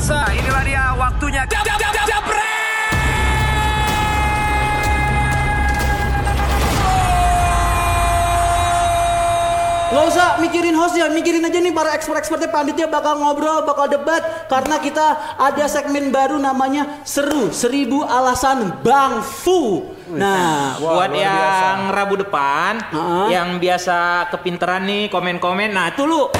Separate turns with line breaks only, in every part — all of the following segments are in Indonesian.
pemirsa, inilah dia waktunya. Jab, jab, jab, jab,
Gak usah mikirin host ya, mikirin aja nih para expert-expertnya panditnya bakal ngobrol, bakal debat karena kita ada segmen baru namanya seru seribu alasan Bang Fu. Nah,
buat yang Rabu depan,
Heeh.
yang biasa kepinteran nih komen-komen, nah itu lu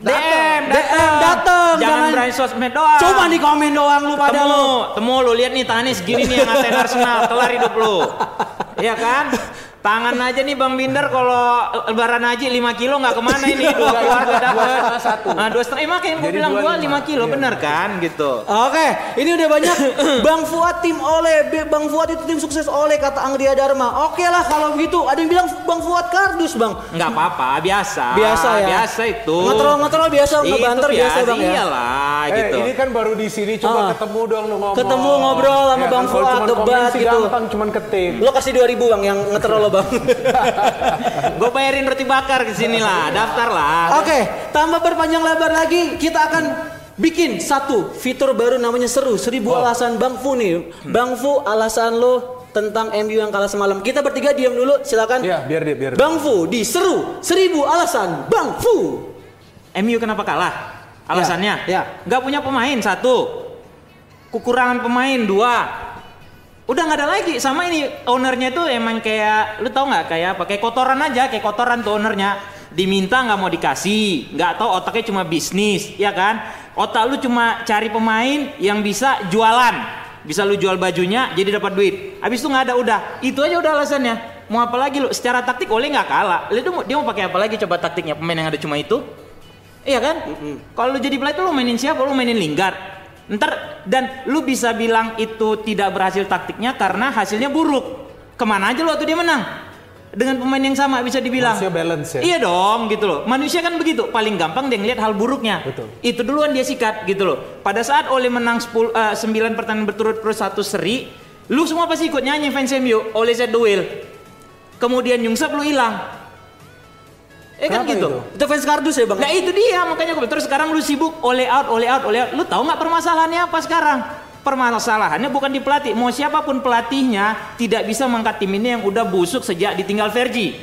DM,
DM,
dateng, jangan
jangan-
berani sosmed doang.
cuma di komen doang lu pada
temu,
lu.
temu lu lihat nih tangannya segini nih yang ngatain Arsenal, kelar hidup lu. Iya kan? Tangan aja nih Bang Binder kalau lebaran haji 5 kilo nggak ke mana ini dua keluarga dapat. Nah, dua setengah, eh, makanya gue bilang
dua
gua
lima.
5 kilo
Iya.
bener kan gitu.
Oke, ini udah banyak Bang Fuad tim oleh Bang Fuad itu tim sukses oleh kata Angria Dharma. Oke lah kalau begitu. Ada yang bilang Bang Fuad kardus bang.
Nggak apa-apa, biasa.
Biasa ya.
Biasa itu.
Ngetrol ngetrol biasa
Itu
ngebanter biasa bang ya.
Iyalah
Eh,
gitu.
ini kan baru di sini coba
Ah.
ketemu dong lu ngomong.
Ketemu ngobrol sama
Ya
Bang
kan,
Fuad, debat gitu.
gampang cuman ketik.
Lo kasih 2000 bang yang ngetrol lo bang.
Gue bayarin roti bakar ke sini lah, daftar lah.
Oke, tambah berpanjang lebar lagi, kita akan bikin satu fitur baru namanya seru, seribu alasan Bang Fu nih. Bang Fu, alasan lo tentang MU yang kalah semalam. Kita bertiga diam dulu, silakan.
Iya, biar dia biar.
Bang Fu di seru, seribu alasan Bang Fu.
MU kenapa kalah? Alasannya?
Ya,
Nggak punya pemain satu, kekurangan pemain dua. Udah nggak ada lagi sama ini ownernya tuh emang kayak lu tau nggak? Kayak apa? Kayak kotoran aja kayak kotoran tuh ownernya. Diminta nggak mau dikasih nggak tahu otaknya cuma bisnis ya kan? Otak lu cuma cari pemain yang bisa jualan. Bisa lu jual bajunya jadi dapat duit. Habis itu nggak ada udah. Itu aja udah alasannya. Mau apa lagi lu? Secara taktik oleh nggak kalah? Lu tuh dia mau pakai apa lagi coba taktiknya? Pemain yang ada cuma itu? Iya kan? Kalau lu jadi pelatih lu mainin siapa? Lu mainin Lingard. Ntar dan lu bisa bilang itu tidak berhasil taktiknya karena hasilnya buruk. Ke mana aja lu waktu dia menang? Dengan pemain yang sama bisa dibilang.
Manusia balance ya?
Iya dong gitu loh. Manusia kan begitu. Paling gampang dia ngeliat hal buruknya.
Betul.
Itu duluan dia sikat gitu loh. Pada saat Oleh menang 10 eh, 9 pertandingan berturut-turut satu seri, lu semua pasti ikut nyanyi fans MU. Oleh set wheel. Kemudian nyungsep lu hilang. Eh kan
Kenapa
gitu.
itu?
itu fans kardus ya bang.
Nah itu dia makanya gue terus sekarang lu sibuk oleh out oleh out oleh out. Lu tahu nggak permasalahannya apa sekarang? Permasalahannya bukan di pelatih. Mau siapa pun pelatihnya tidak bisa mengangkat tim ini yang udah busuk sejak ditinggal Fergie.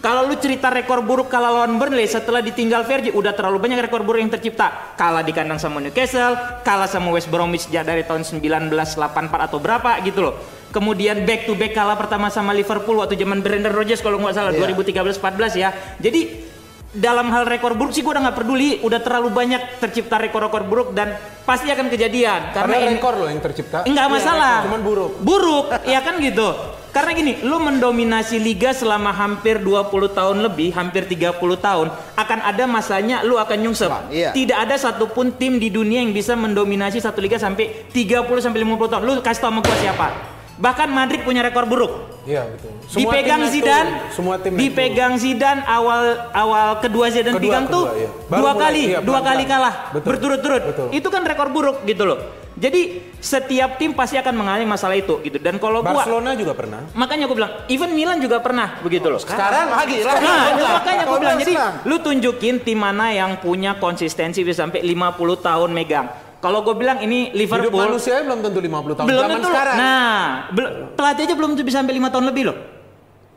Kalau lu cerita rekor buruk kalah lawan Burnley setelah ditinggal Fergie udah terlalu banyak rekor buruk yang tercipta. Kalah di kandang sama Newcastle, kalah sama West Bromwich sejak dari tahun 1984 atau berapa gitu loh. Kemudian back to back kalah pertama sama Liverpool waktu zaman Brendan Rodgers kalau nggak salah 2013-14 ya. Jadi dalam hal rekor buruk sih gue udah nggak peduli, udah terlalu banyak tercipta rekor-rekor buruk dan pasti akan kejadian
Karena
karena ini
rekor loh yang tercipta.
enggak
Iya,
masalah.
rekor, Cuman buruk.
Buruk, ya kan gitu. Karena gini, lu mendominasi liga selama hampir 20 tahun lebih, hampir 30 tahun, akan ada masanya lu akan nyungsep.
iya.
Tidak ada satupun tim di dunia yang bisa mendominasi satu liga sampai 30 sampai 50 tahun. Lu kasih tau sama gua siapa? Bahkan Madrid punya rekor buruk.
Iya betul. Semua
dipegang Zidane,
turun. Semua tim
dipegang Zidane awal awal kedua Zidane
Kedua,
pegang tuh
kedua, iya. Baru
dua
mulai,
kali,
iya,
dua kali kalah
Betul.
berturut-turut.
Betul.
Itu kan rekor buruk gitu loh. Jadi setiap tim pasti akan mengalami masalah itu gitu. Dan kalau gua
Barcelona juga pernah.
makanya gua bilang, even Milan juga pernah begitu loh.
Sekarang lagi lah.
Nah, itu makanya gue bilang jadi lu tunjukin tim mana yang punya konsistensi bisa sampai 50 tahun megang. Kalau gue bilang ini
Hidup
Liverpool
manusia belum tentu 50 tahun.
belum
Zaman
tentu.
sekarang.
Nah, bel- pelatih aja belum tentu bisa sampai lima tahun lebih loh.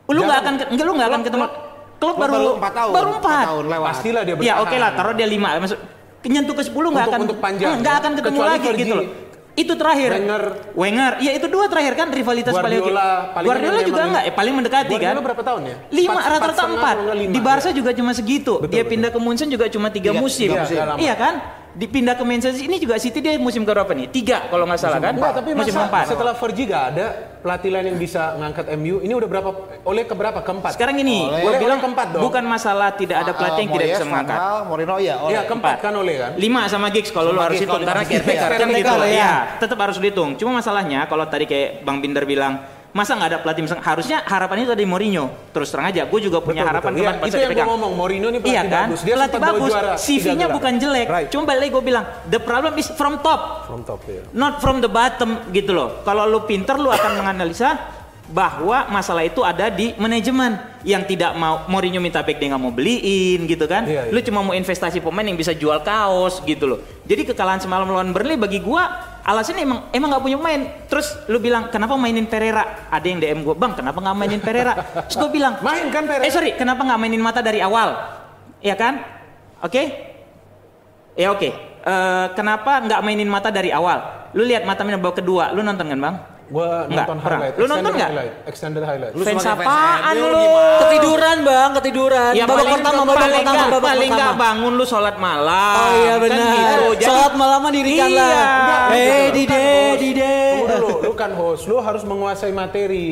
Lu nggak akan enggak lu nggak akan ketemu. Klub baru
baru empat tahun.
Baru
Empat
empat.
tahun lewat.
Pastilah dia
Ya
bertahan.
oke lah, taruh dia lima. Maksud nyentuh ke 10 nggak akan
untuk panjang,
Hmm, nggak
ya.
akan ketemu
Kecuali
lagi
Fergie.
gitu loh. Itu terakhir.
Wenger.
Wenger. Ya itu dua terakhir kan rivalitas.
Guardiola, paling
Guardiola
kan
juga enggak, eh, paling mendekati kan.
Guardiola berapa tahun ya?
Lima rata-rata
empat
Di Barca
ya.
juga cuma segitu.
Betul,
dia
betul.
pindah ke Munchen juga cuma tiga
Tiga-
musim.
tiga musim.
Iya kan? Dipindah ke Manchester City ini juga City dia musim ke berapa nih? Tiga kalau nggak salah kan?
Enggak, tapi
musim
masa
keempat.
setelah Fergie gak ada pelatih lain yang bisa ngangkat MU. Ini udah berapa? Oleh ke berapa? Keempat.
Sekarang ini,
Oleh-
gue bilang
keempat dong.
bukan masalah tidak ada pelatih yang tidak
Moyes,
bisa mengangkat.
Mourinho ya. oleh.
Iya keempat kan oleh kan?
Lima sama gigs kalau lu harus
Giggs
hitung karena caretaker
Iya,
kan gitu
lah ya.
ya. Tetap harus dihitung. Cuma masalahnya kalau tadi kayak Bang Binder bilang masa nggak ada pelatih misalnya harusnya harapan itu dari Mourinho. Terus terang aja, gue juga punya
Betul,
harapan
betul. Iya,
pas
itu yang gua ngomong, Mourinho ini pelatih
iya kan?
bagus. Dia
pelatih bagus. CV-nya
gelar.
bukan jelek.
Right.
Cuma balik gue bilang, the problem is from top.
From top ya.
Not from the bottom gitu loh. Kalau lu pinter lu akan menganalisa bahwa masalah itu ada di manajemen. yang tidak mau Mourinho minta back dia nggak mau beliin gitu kan.
Iya, iya.
Lu cuma mau investasi pemain yang bisa jual kaos gitu loh. Jadi kekalahan semalam lawan Burnley bagi gua alasannya emang emang nggak punya pemain. Terus lu bilang kenapa mainin Pereira? Ada yang DM gua, "Bang, kenapa nggak mainin Pereira?" Terus gua bilang,
Main kan Pereira?
Eh sorry, kenapa nggak mainin mata dari awal? Ya kan? Oke? Ya oke. Eh, kenapa nggak mainin mata dari awal? Lu lihat mata main babak kedua, lu nonton kan bang?
Gua
Nggak,
nonton
pernah.
highlight.
Lu nonton
extended
nggak?
highlight, Extended highlight.
Sebagai fans
apaan lu?
Ketiduran bang, ketiduran.
Ya
babak
paling,
pertama, babak
paling
pertama, babak
paling
pertama.
nggak bangun lu sholat malam.
Oh iya
kan
benar.
gitu. Jadi-
Sholat malam dirikan
Iya.
lah.
Enggak,
Eh,
Lu kan
dide,
host.
dide.
Tunggu dulu, lu kan host, lu harus menguasai materi.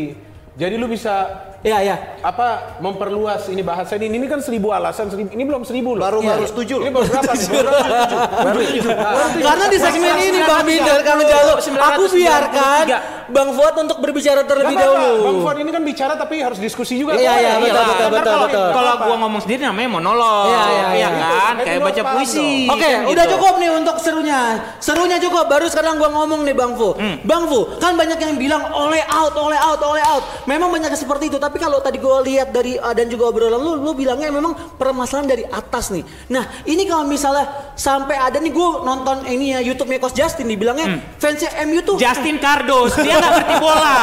Jadi lu bisa
Iya, iya.
apa memperluas ini bahasa ini ini kan seribu alasan seribu, ini belum seribu loh
Baru
Iya.
baru setuju
ini
loh.
baru berapa? Baru tujuh. Baru tujuh.
Karena di segmen ini Bang Minder kami jaluk, aku biarkan Bang Fuad untuk berbicara terlebih
apa-apa,
dahulu.
Bang Fuad ini kan bicara tapi harus diskusi juga.
Iya,
Boleh.
iya, betul, betul,
ntar
betul,
kalau-
betul.
Kalau gua ngomong sendiri namanya monolog.
Iya, iya, iya.
kan?
Itu
Kayak baca puisi.
Oke,
kan
udah
gitu.
cukup nih untuk serunya. Serunya cukup. Baru sekarang gua ngomong nih Bang Fu.
Hmm.
Bang Fu, kan banyak yang bilang oleh out, oleh out, oleh out. Memang banyak seperti itu. Tapi kalau tadi gua lihat dari uh, dan juga obrolan lu, lu bilangnya memang permasalahan dari atas nih. Nah, ini kalau misalnya sampai ada nih gua nonton ini ya YouTube-nya Coach Justin dibilangnya fansnya MU tuh
Hmm. Justin Cardos, dia nggak ngerti bola.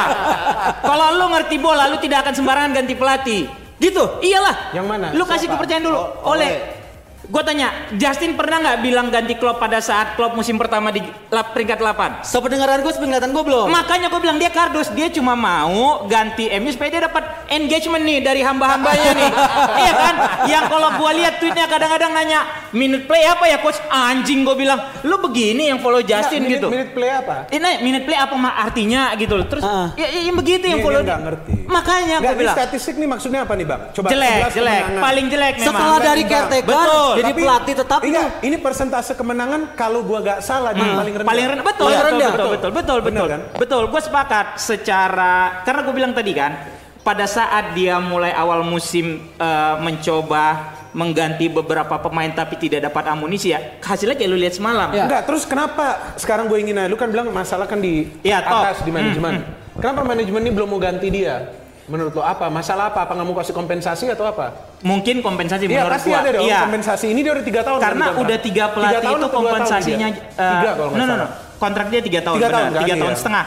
Kalau lu ngerti bola, lu tidak akan sembarangan ganti pelatih.
gitu.
Iyalah.
Yang mana?
Lu kasih
Siapa?
kepercayaan dulu.
O-
oleh. Gue tanya, Justin pernah nggak bilang ganti Klopp pada saat Klopp musim pertama di lap, peringkat 8?
Sependengaran gue, sepenglihatan gue belum.
Makanya gue bilang dia kardus, dia cuma mau ganti MU supaya dia dapat engagement nih dari hamba-hambanya nih. iya kan? Yang kalau gue lihat tweetnya kadang-kadang nanya minute play apa ya coach? Anjing gue bilang, lu begini yang follow Justin
Minute-
gitu.
Minute play apa?
Ini minute play apa mah artinya gitu loh. Terus
Ah.
ya, ya, yang begitu yang follow
dia ngerti.
Makanya gue bilang
statistik nih maksudnya apa nih bang? Coba
jelek,
11
jelek, paling jelek memang.
Setelah dari caretaker
Betul.
Jadi
Tapi-
pelatih tetap
Iya, ini persentase kemenangan kalau gua gak salah dia paling rendah.
Hmm. paling rendah betul
Paling
betul,
rendah.
betul betul betul
Bener
betul
kan?
betul gue sepakat secara karena gue bilang tadi kan pada saat dia mulai awal musim eh, mencoba mengganti beberapa pemain tapi tidak dapat amunisi ya hasilnya kayak lu lihat semalam
Ya.
Enggak, terus kenapa sekarang gue ingin lu kan bilang masalah kan di
Iya, top.
atas di manajemen. Kenapa manajemen ini belum mau ganti dia? Menurut lo apa? Masalah apa? Apa nggak mau kasih kompensasi atau apa?
mungkin kompensasi
Iya
menurut
pasti
gua
ada dong
iya
kompensasi. Ini dia udah tiga tahun.
karena
kan
udah tiga pelatih
tahun
itu
tahun
kompensasinya
dia?
eh,
tiga kalau nggak
no no no
salah.
kontrak dia tiga tahun
Tiga
benar
tahun kan,
tiga
iya.
tahun setengah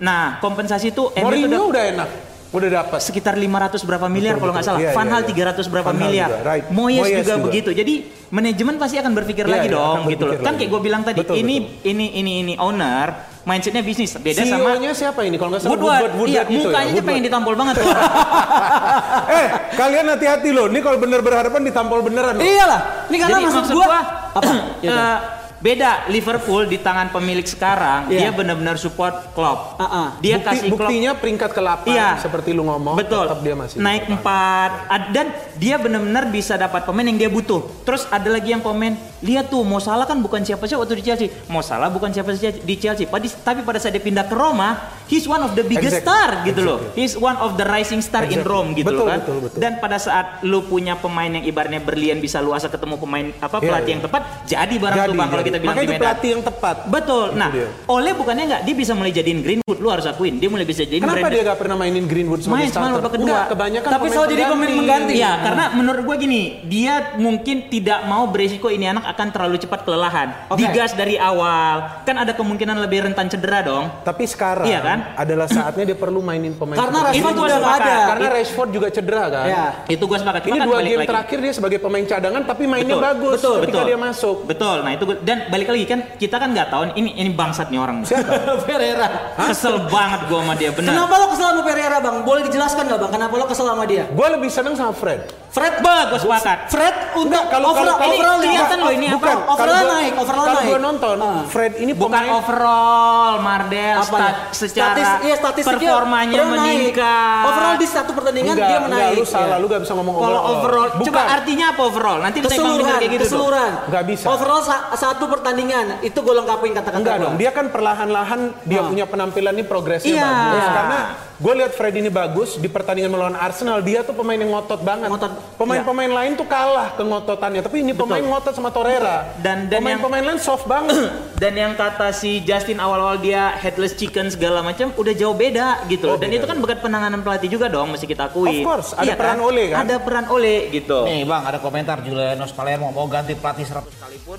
nah kompensasi itu
Mourinho
udah
udah enak, udah dapat.
sekitar 500 berapa miliar
Betul,
kalau nggak salah.
Iya,
Van
iya,
Hal
iya.
300 berapa
Van
miliar.
juga, right.
Moyes,
Moyes
juga,
juga.
begitu. Jadi manajemen pasti akan berpikir
Iya,
lagi
iya,
dong gitu loh. Kan kayak gue bilang tadi, ini ini ini ini owner mindsetnya bisnis beda sama
CEO-nya siapa ini? Kalau nggak salah
Woodward.
Woodward,
iya,
Woodward gitu ya,
mukanya aja
Woodward.
pengen ditampol banget tuh.
eh, kalian hati-hati loh. Ini kalau bener berhadapan ditampol beneran loh.
Iyalah, ini karena
Jadi
maksud
maksud
gua
gua
apa? Ya,
eh, beda Liverpool di tangan pemilik sekarang
Iya.
dia benar-benar support Klopp.
Ah, ah.
Dia
Bukti-
kasih Klopp
buktinya peringkat ke-8
Iya.
seperti lu ngomong,
Betul.
tetap dia masih
naik empat Ad- dan dia benar-benar bisa dapat pemain yang dia butuh. Terus ada lagi yang komen, lihat tuh Mo Salah kan bukan siapa-siapa waktu di Chelsea. Mo Salah bukan siapa-siapa di Chelsea. Tapi pada saat dia pindah ke Roma, he's one of the biggest
Exactly.
star gitu loh. He's one of the rising star in
Exactly.
Rome gitu
Betul,
loh kan.
betul, betul.
Dan pada saat lu punya pemain yang ibaratnya berlian bisa lu asal ketemu pemain apa
Iya,
pelatih
iya.
yang tepat, jadi barang
Jadi,
tuh Bang kalau. Kita bilang
Makanya
di
itu
Medan.
pelatih yang tepat.
Betul. Nah,
dia.
oleh bukannya nggak dia bisa mulai jadiin Greenwood, lu harus akuin. Dia mulai bisa jadiin
Kenapa
Brandon-
dia gak pernah mainin Greenwood sebagai
Main
starter?
babak kedua.
Enggak, kebanyakan
Tapi selalu jadi pemain mengganti.
Iya, karena menurut gue gini, dia mungkin tidak mau beresiko ini anak akan terlalu cepat kelelahan.
Oke.
Digas dari awal, kan ada kemungkinan lebih rentan cedera dong.
Tapi sekarang
Iya kan?
adalah saatnya dia perlu mainin pemain.
Karena Rashford
Itu
nggak ada.
Karena Rashford juga cedera kan.
Ya.
Itu gue sepakat.
Ini
kan
dua game terakhir dia sebagai pemain cadangan tapi mainnya bagus
betul,
ketika
betul.
dia masuk.
Betul. Nah itu gua- dan balik lagi kan kita kan nggak tahu ini ini bangsat nih orang.
Pereira.
Kesel banget gue sama dia benar.
Kenapa lo kesel sama Pereira bang? Boleh dijelaskan nggak bang? Kenapa lo kesel sama dia?
Gue lebih seneng sama Fred.
Fred,
Bah, gue sepakat.
Fred untuk
Enggak, kalau
overall,
kalau-
ini
overall
kelihatan
ya.
loh ini apa?
Bukan,
Overall
kalau gua-
naik, overall
kalau
naik.
gue nonton,
Ah.
Fred ini
Bukan
pemain
overall, Mardel,
Apa
stat, secara
Statis- iya, statistiknya
performanya
overall naik.
meningkat.
Overall di satu pertandingan
Enggak,
dia
enggak,
menaik.
lu salah,
Ya.
lu gak bisa ngomong
Kalau overall,
Bukan.
coba artinya apa overall? Nanti
Keseluruhan,
kayak gitu. dong.
keseluruhan.
Nggak bisa.
Overall sa- satu pertandingan itu gue lengkapin kata-kata
Enggak
gua.
dong, dia kan perlahan-lahan dia
Ah.
punya penampilan ini progresnya
Iya.
bagus.
Iya.
Karena gue lihat Fred ini bagus di pertandingan melawan Arsenal. Dia tuh pemain yang ngotot banget.
Ngotot.
Pemain-pemain lain tuh kalah ke ngototannya. Tapi ini pemain ngotot sama Torreira.
Dan-
pemain-pemain lain soft banget.
Dan yang kata si Justin awal-awal dia headless chicken segala macam udah jauh beda gitu
Oh,
loh. Dan
beda.
itu kan berkat penanganan pelatih juga dong mesti kita akui.
Of course, ada peran Ole kan?
Ada peran Ole gitu.
Nih bang, ada komentar Julianos Palermo mau ganti pelatih 100 kali pun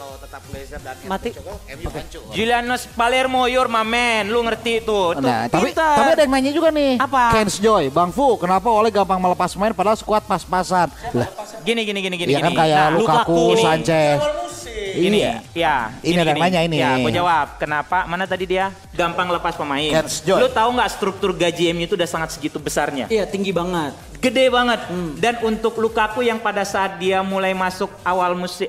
kalau tetap Glazer dan
Mati.
MU hancur.
Julianos Palermo, you're my man. Lu ngerti tuh. Tuh,
Nah, tapi tapi ada yang nanya juga nih.
Apa?
Kens Joy, Bang Fu, kenapa Oleh gampang melepas main padahal skuad pas-pasan? Lah,
Gini gini gini gini.
iya kan
gini.
kayak
Nah,
Lukaku,
ini-
Sanchez.
Ini
Iya.
ya.
Ini ada yang nanya ini.
Ya, gue jawab. Kenapa? Mana tadi dia? Gampang lepas pemain.
Kens Joy.
Lu tahu nggak struktur gaji MU itu udah sangat segitu besarnya?
Iya tinggi banget.
Gede banget. Dan untuk Lukaku yang pada saat dia mulai masuk awal musim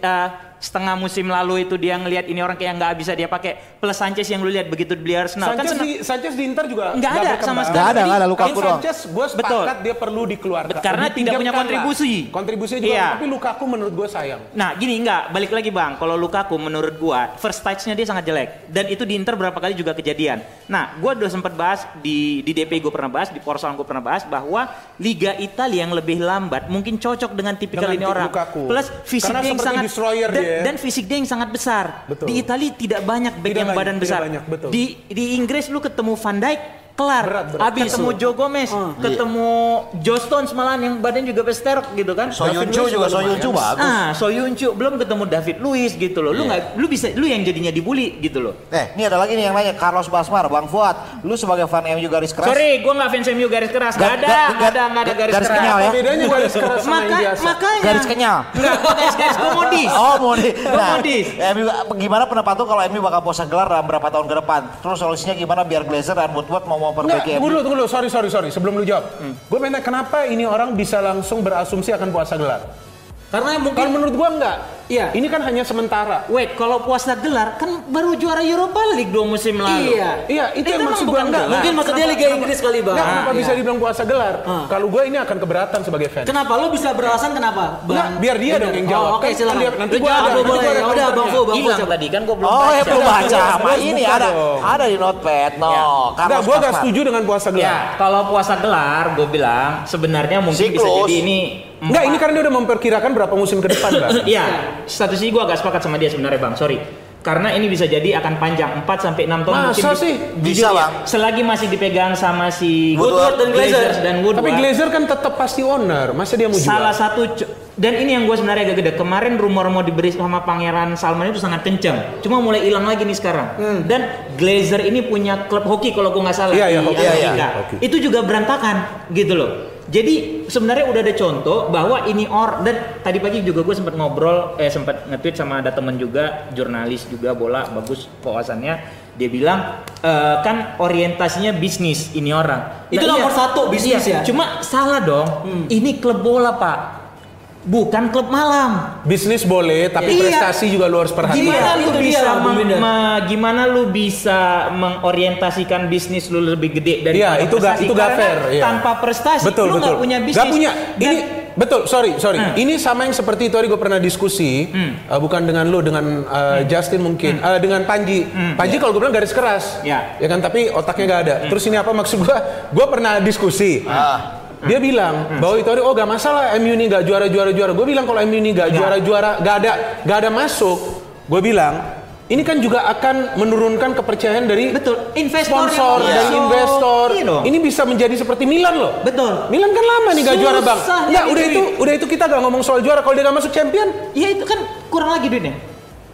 setengah musim lalu itu dia ngelihat ini orang kayak nggak bisa dia pakai plus Sanchez yang lu lihat begitu beli Arsenal kan
Sanchez,
senang-
di, Sanchez di Inter juga
Nggak ada
berkembang.
sama sekali.
Nggak ada, nggak ada Lukaku doang.
Sanchez gue sepakat
Betul.
dia perlu dikeluarkan.
Karena tidak punya kontribusi.
lah. Kontribusi juga,
Iya.
tapi Lukaku menurut gue sayang.
Nah gini enggak, balik lagi bang, kalau Lukaku menurut gua first touch-nya dia sangat jelek dan itu di Inter berapa kali juga kejadian. Nah gua udah sempat bahas di di DP gue pernah bahas, di Porsalan gue pernah bahas bahwa Liga Italia yang lebih lambat mungkin cocok dengan tipikal
Dengan
ini orang.
Lukaku.
Plus fisik
Karena
dia yang sangat
destroyer
dan,
dia.
dan fisik dia yang sangat besar.
Betul.
Di Italia tidak banyak back
Tidak
yang
banyak,
badan besar.
banyak, betul.
Di di Inggris lu ketemu Van Dijk kelar.
Berat, berat.
Habis ketemu
Betul.
Joe Gomez, ketemu Joe Stones malahan yang badan juga besterok gitu kan.
Soyuncu juga Soyuncu bagus.
Ah, Soyuncu belum ketemu David Luiz gitu loh. Lu nggak, lu bisa, lu yang jadinya dibully gitu loh.
Eh, ini ada lagi nih yang nanya Carlos Basmar, Bang Fuad, lu sebagai fan MU garis keras.
Sorry, gua nggak fans MU garis keras. Gak
Ga-
ada,
ga-
nggak
ga-
ada, nggak ada garis,
garis
keras.
kenyal ya?
Bedanya garis keras sama yang
Maka,
biasa?
makanya.
Garis kenyal.
Enggak, gua garis keras, gua modis.
Oh, mau di.
Gua modis.
MU, gimana pendapat lu kalau MU bakal puasa gelar dalam berapa tahun ke depan? Terus solusinya gimana biar Glazer dan Woodward mau
Enggak,
memperbaiki
tunggu
MU?
dulu, tunggu dulu. Sorry, sorry, sorry. Sebelum lu jawab. Gue pengen tanya, kenapa ini orang bisa langsung berasumsi akan puasa gelar?
Karena mungkin
Kalau menurut gua enggak.
Iya.
Ini kan hanya sementara.
Wait, kalau puasa gelar kan baru juara Europa League dua musim lalu.
Iya.
Iya, itu yang
emang
maksud gua
bukan
enggak.
gelar.
Mungkin maksudnya Liga Inggris kali bang.
Enggak, kenapa
Ah,
bisa
iya.
dibilang puasa gelar?
Ah.
Kalau gue ini akan keberatan sebagai fans.
Kenapa? Lo bisa beralasan kenapa?
Enggak, biar dia dong yang jawab.
Oh, Oke,
Kan-
silakan.
kan nanti gua ada-
boleh.
gua
Ya Udah, Bang Fu, Bang Fu.
Tadi kan gua belum
Oh
baca.
ya belum baca, ini ada ada di notepad. No,
Enggak,
Carlos
gue gak
Basmar.
setuju dengan puasa gelar.
Ya, kalau puasa gelar, gue bilang sebenarnya mungkin bisa jadi ini.
Enggak, ini karena dia udah memperkirakan berapa musim ke depan, Bang.
Iya, sisi gue agak sepakat sama dia sebenarnya bang, sorry. Karena ini bisa jadi akan panjang 4 sampai 6 tahun
Masa
mungkin
sih?
Bisa,
ya,
Bang.
Selagi masih dipegang sama si
Woodward dan Glazer.
Dan Woodward.
Tapi Glazer kan tetap pasti owner. Masa dia mau jual?
Salah satu dan ini yang gue sebenarnya agak gede. Kemarin rumor mau diberi sama Pangeran Salman itu sangat kencang. Cuma mulai hilang lagi nih sekarang. Dan Glazer ini punya klub hoki kalau gue nggak salah
Hmm. Iya,
di
iya, hoki.
Iya,
Amerika.
iya, hoki.
Itu juga berantakan gitu loh. Jadi sebenarnya udah ada contoh bahwa ini or dan tadi pagi juga gue sempat ngobrol eh sempat nge-tweet sama ada temen juga jurnalis juga bola bagus wawasannya dia bilang "Eh, kan orientasinya bisnis ini orang.
Itu nomor satu, bisnis
iya,
ya?
Cuma salah dong. Ini klub bola pak, bukan klub malam.
Bisnis boleh, tapi
Iya.
prestasi juga lu harus perhatikan.
Gimana
Iya,
lu
itu
bisa meng- me- gimana lu bisa mengorientasikan bisnis lu lebih gede dari
Iya, itu gak itu gak fair. iya.
Tanpa prestasi
betul,
lu
betul.
nggak punya bisnis.
Gak punya.
Dan-
Ini betul. Sorry, sorry.
Hmm.
Ini sama yang seperti itu tadi gue pernah diskusi. uh, bukan dengan lu, dengan uh, Justin mungkin, Uh, dengan Panji. Panji kalau gue bilang garis keras.
Hmm. Ya.
Ya kan, tapi otaknya gak ada. Terus ini apa maksud gue? Gue pernah diskusi.
Ah.
Dia bilang bahwa itu oh gak masalah MU ini gak juara juara juara. Gue bilang kalau MU ini gak juara juara, gak ada gak ada masuk. Gue bilang ini kan juga akan menurunkan kepercayaan dari
Betul. Investor
sponsor
yang
dari investor.
Iya dong.
Ini bisa menjadi seperti Milan loh.
Betul.
Milan kan lama nih gak juara bang.
Susah nyari
udah
duit.
itu udah itu kita gak ngomong soal juara. Kalau dia gak masuk champion,
Ya itu kan kurang lagi duitnya.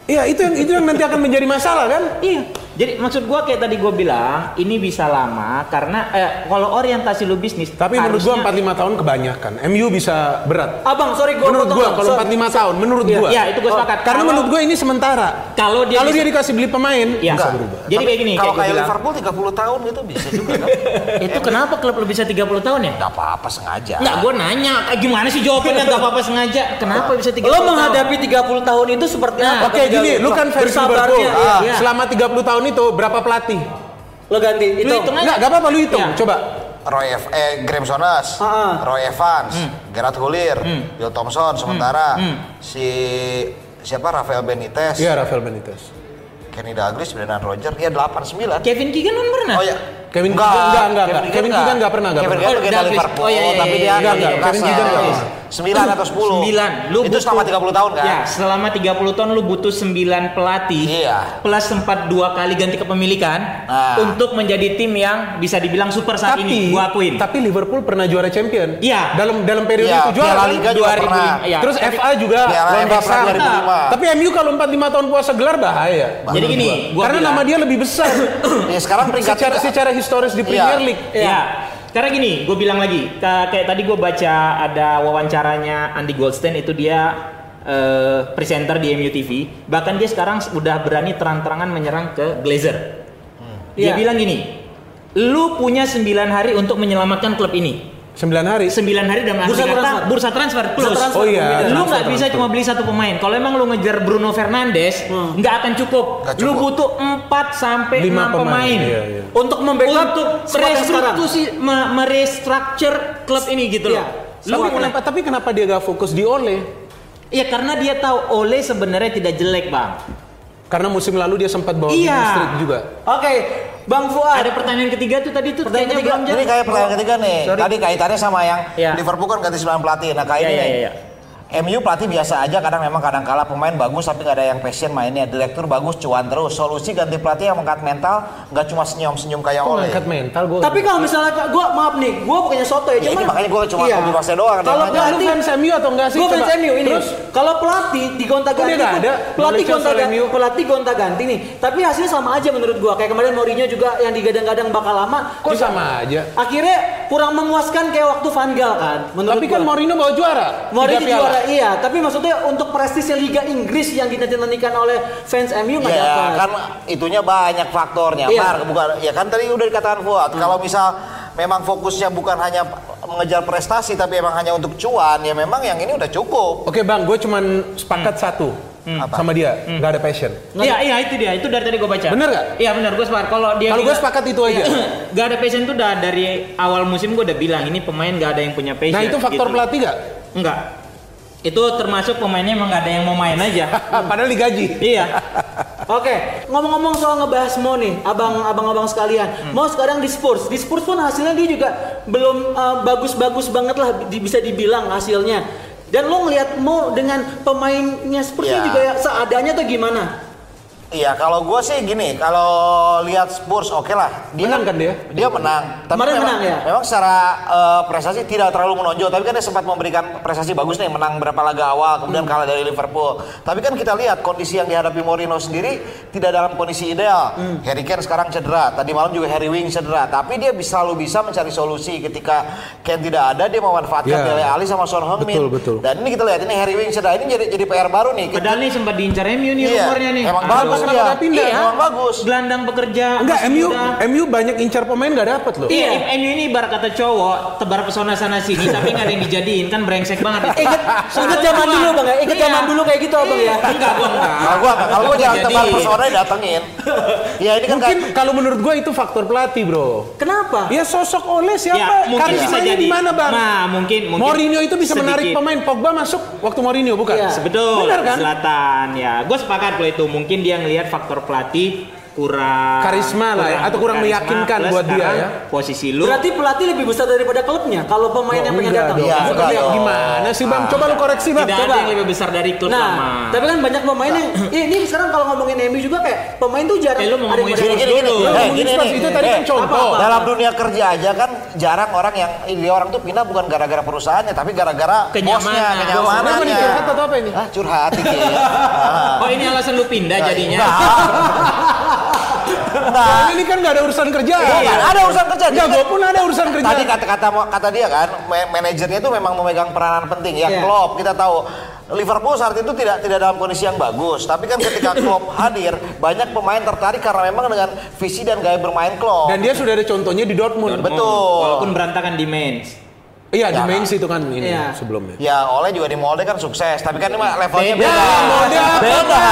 iya itu yang itu yang nanti akan menjadi masalah kan?
Iya. Jadi maksud gua kayak tadi gua bilang ini bisa lama karena eh, kalau orientasi lu bisnis.
Tapi menurut gua
harusnya-
45 tahun kebanyakan. MU bisa berat.
Abang, sorry gue
menurut gua kalau 45 tahun, menurut
Iya.
gua.
Iya, itu gua sepakat.
Karena
Kalau-
menurut gua ini sementara.
Kalau dia
kalau
bisa-
dia dikasih beli pemain,
Iya.
bisa berubah.
Jadi kayak gini,
Kalau
kayak gua
kayak. Liverpool 30 tahun itu bisa juga kan?
Itu kenapa klub lu bisa 30 tahun ya?
Gak apa-apa sengaja.
Enggak, gue nanya, gimana sih jawabannya nggak apa-apa sengaja? Kenapa bisa 30
Lo menghadapi 30 tahun itu seperti
Nah,
apa?
Oke, gini, lu kan fans Liverpool.
iya.
Selama 30 tahun itu berapa pelatih?
Lo ganti itu.
hitung aja.
Enggak, gak apa-apa lu hitung.
Iya.
Coba.
Roy F, eh, Graham Sonas,
Ah, ah.
Roy Evans,
Hmm.
Gerard Hulir, Bill Thompson sementara, si siapa Rafael Benitez,
Iya, Rafael Benitez.
Kenny Douglas, Brendan Rodgers, ya 8 9.
Kevin Keegan pernah?
Oh ya,
Kevin
Enggak,
Keegan enggak enggak enggak. Kevin Keegan enggak pernah enggak
Kevin
pernah.
Keegan
Oh.
Liverpool,
Oh, iya, iya,
tapi
iya,
dia nggak
iya.
di
Kevin. Keegan nggak.
Sembilan atau sepuluh.
Sembilan. Lu
itu
butuh-
selama 30 tahun kan?
Ya, selama 30 tahun lu butuh 9 pelatih.
Iya.
Plus sempat dua kali ganti kepemilikan
Nah.
untuk menjadi tim yang bisa dibilang super saat ini.
Tapi
Gua akuin.
tapi Liverpool pernah juara champion.
Iya.
Dalam dalam periode
Iya,
itu juara.
Piala
kan?
Liga juga
2005.
pernah.
Iya.
Terus
Tapi-
FA juga lawan Barca.
pernah 2005.
Tapi MU kalau 4 5 tahun puasa gelar bahaya.
Jadi gini, gua
Karena
bilang-
nama dia lebih besar.
Ya, sekarang peringkat
secara historis di Premier League.
Ya. Karena gini, gue bilang lagi, ka- kayak tadi gue baca ada wawancaranya Andy Goldstein itu dia eh, presenter di MU TV. Bahkan dia sekarang udah berani terang-terangan menyerang ke Glazer. Dia
Iya.
bilang gini, lu punya 9 hari untuk menyelamatkan klub ini.
9 hari.
9 hari dalam
Bursa
kata
transfer.
bursa transfer plus.
Bursa transfer.
Oh iya.
Lu
transfer,
nggak bisa
transfer.
cuma beli satu pemain. Kalau emang lu ngejar Bruno Fernandes,
Hmm.
nggak akan cukup. Lu
cukup.
butuh 4 sampai 6
Lima
pemain.
pemain, iya, iya.
Untuk membackup
Untuk me- merestructure klub ini gitu loh.
Iya.
Lu
Tapi kenapa, tapi kenapa dia gak fokus di Ole?
Ya karena dia tahu Ole sebenarnya tidak jelek bang.
Karena musim lalu dia sempat bawa
Iya.
juga.
Oke, Bang Fuad.
Ada pertanyaan ketiga tuh tadi tuh
Pertanyaan
kayaknya
ketiga,
belum
Ini
jadi.
kayak pertanyaan ketiga nih.
Sorry.
Tadi kaitannya sama yang
Iya.
Liverpool kan ganti 9 pelatih. Nah, kayak
Iya,
ini
iya,
nih.
iya.
MU pelatih biasa aja kadang memang kadang kalah pemain bagus tapi nggak ada yang passion mainnya direktur bagus cuan terus solusi ganti pelatih yang mengangkat mental nggak cuma senyum senyum kayak
Kok
oleh
mental gue?
Tapi kalau misalnya gue maaf nih, gue bukannya soto ya,
Ya,
cuman
ini makanya gua cuma
iya.
bahasa doang,
Kalau pelatih,
fans MU atau enggak sih?
gue fans. MU ini.
Terus?
Kalau pelatih di gonta
Kok
ganti,
nggak ada?
pelatih gonta ganti, pelatih gonta ganti nih. Tapi hasilnya sama aja menurut gue. Kayak kemarin Mourinho juga yang digadang-gadang bakal lama.
Kok
juga
sama aja?
Akhirnya kurang memuaskan kayak waktu Van Gaal kan. Menurut
Tapi kan
gua.
Mourinho bawa juara.
Mourinho
piala.
Juara iya, tapi maksudnya untuk prestisnya Liga Inggris yang dinanti-nantikan oleh fans MU nggak
Ya
dapat.
kan itunya banyak faktornya.
Iya.
Mar, bukan ya kan tadi udah dikatakan Fuad. Kalau misal memang fokusnya bukan hanya mengejar prestasi tapi emang hanya untuk cuan ya memang yang ini udah cukup.
Oke bang, gue cuman sepakat satu
Apa?
sama dia, nggak ada passion.
Iya iya itu dia, itu dari tadi gue baca.
Bener nggak?
Iya bener, gue sepakat. Kalau dia
Kalau gue sepakat itu aja.
Gak ada passion tuh udah dari awal musim gue udah bilang ini pemain gak ada yang punya passion.
Nah itu faktor
gitu.
pelatih nggak?
Enggak. Itu termasuk pemainnya emang gak ada yang mau main aja.
Padahal digaji.
iya.
Oke, ngomong-ngomong soal ngebahas Mo nih, abang abang-abang sekalian. Mo sekarang di Spurs, di Spurs pun hasilnya dia juga belum uh, bagus-bagus banget lah di- bisa dibilang hasilnya. Dan lo ngelihat Mo dengan pemainnya Spurs
Ya.
juga ya seadanya tuh gimana?
Iya, kalau gue sih gini, kalau lihat Spurs oke lah.
Menang kan dia?
Dia menang.
Kemarin
memang,
menang ya?
Memang secara eh, prestasi tidak terlalu menonjol, tapi kan dia sempat memberikan prestasi bagus nih, menang berapa laga awal, kemudian
Hmm.
kalah dari Liverpool. Tapi kan kita lihat kondisi yang dihadapi Mourinho sendiri tidak dalam kondisi ideal.
Hmm.
Harry Kane sekarang cedera, tadi malam juga Harry Wing cedera, tapi dia bisa selalu bisa mencari solusi ketika Kane tidak ada, dia memanfaatkan
Ya.
Dele Alli sama Son Heung-min.
Betul, betul.
Dan ini kita lihat ini Harry Wing cedera, ini jadi jadi PR baru nih.
Padahal nih sempat diincar MU nih
Iya,
rumornya nih.
emang
Aduh.
bagus
kenapa
dia.
nggak pindah?
Iya.
Bagus.
Gelandang pekerja.
Enggak, MU
muda.
MU banyak incar pemain nggak dapet loh.
Iya, MU ini ibarat kata cowok tebar pesona sana sini tapi nggak ada yang dijadiin kan brengsek banget.
Ingat, ingat zaman dulu bang ya, ingat
Iya.
zaman dulu kayak gitu abang ya.
Enggak, gua enggak.
Kalau gua kalau gua jangan tebar pesona datengin. Ya ini kan
Mungkin kalau menurut gue itu faktor pelatih bro.
Kenapa?
Ya sosok oleh
Ya,
siapa?
mungkin bisa
Karismanya di mana bang?
Nah, mungkin mungkin
Mourinho itu bisa menarik pemain. Pogba masuk waktu Mourinho bukan?
Iya.
Betul,
Benar kan?
Selatan ya. Gue sepakat kalau itu mungkin dia ngelihat faktor pelatih kurang
Karisma lah ya, atau kurang
karisma,
meyakinkan buat dia ya.
Posisi lu
Berarti pelatih lebih besar daripada klubnya kalau pemain yang pengen datang.
Iya, enggak
ya. Gimana sih bang? Coba lu koreksi bang.
tidak
coba.
ada yang lebih besar dari klub
Nah,
lama.
tapi kan banyak pemain yang Ih, ini sekarang kalau ngomongin MU juga kayak pemain tuh jarang
Eh, lu mau
yang
ngomongin
gini gini gini.
dulu.
Eh, gini nih.
itu tadi kan
Eh,
contoh.
Dalam dunia kerja aja kan jarang orang yang dia orang tuh pindah bukan gara-gara perusahaannya tapi gara-gara
Kenyamanan.
bosnya, kenyamanannya.
nih curhat atau apa ini?
Ah, curhat. Ah.
Oh ini alasan lu pindah
Nah,
jadinya.
Soalnya ini kan nggak ada urusan kerja.
Iya, ada urusan kerja.
Enggak,
Dia
gue
kan-
pun ada urusan kerja.
Tadi kata-kata kata dia kan, ma- manajernya itu memang memegang peranan penting ya.
Iya.
Klopp kita tahu Liverpool saat itu tidak tidak dalam kondisi yang bagus, tapi kan ketika Klopp hadir, banyak pemain tertarik karena memang dengan visi dan gaya bermain Klopp.
Dan dia sudah ada contohnya di Dortmund.
Betul.
Walaupun berantakan di Mainz.
Iya di
Ya.
Mainz itu kan ini
Iya.
sebelumnya.
Ya, oleh juga di Molde kan sukses, tapi kan ini mah levelnya
Beda.
beda.
Molde apa,
beda.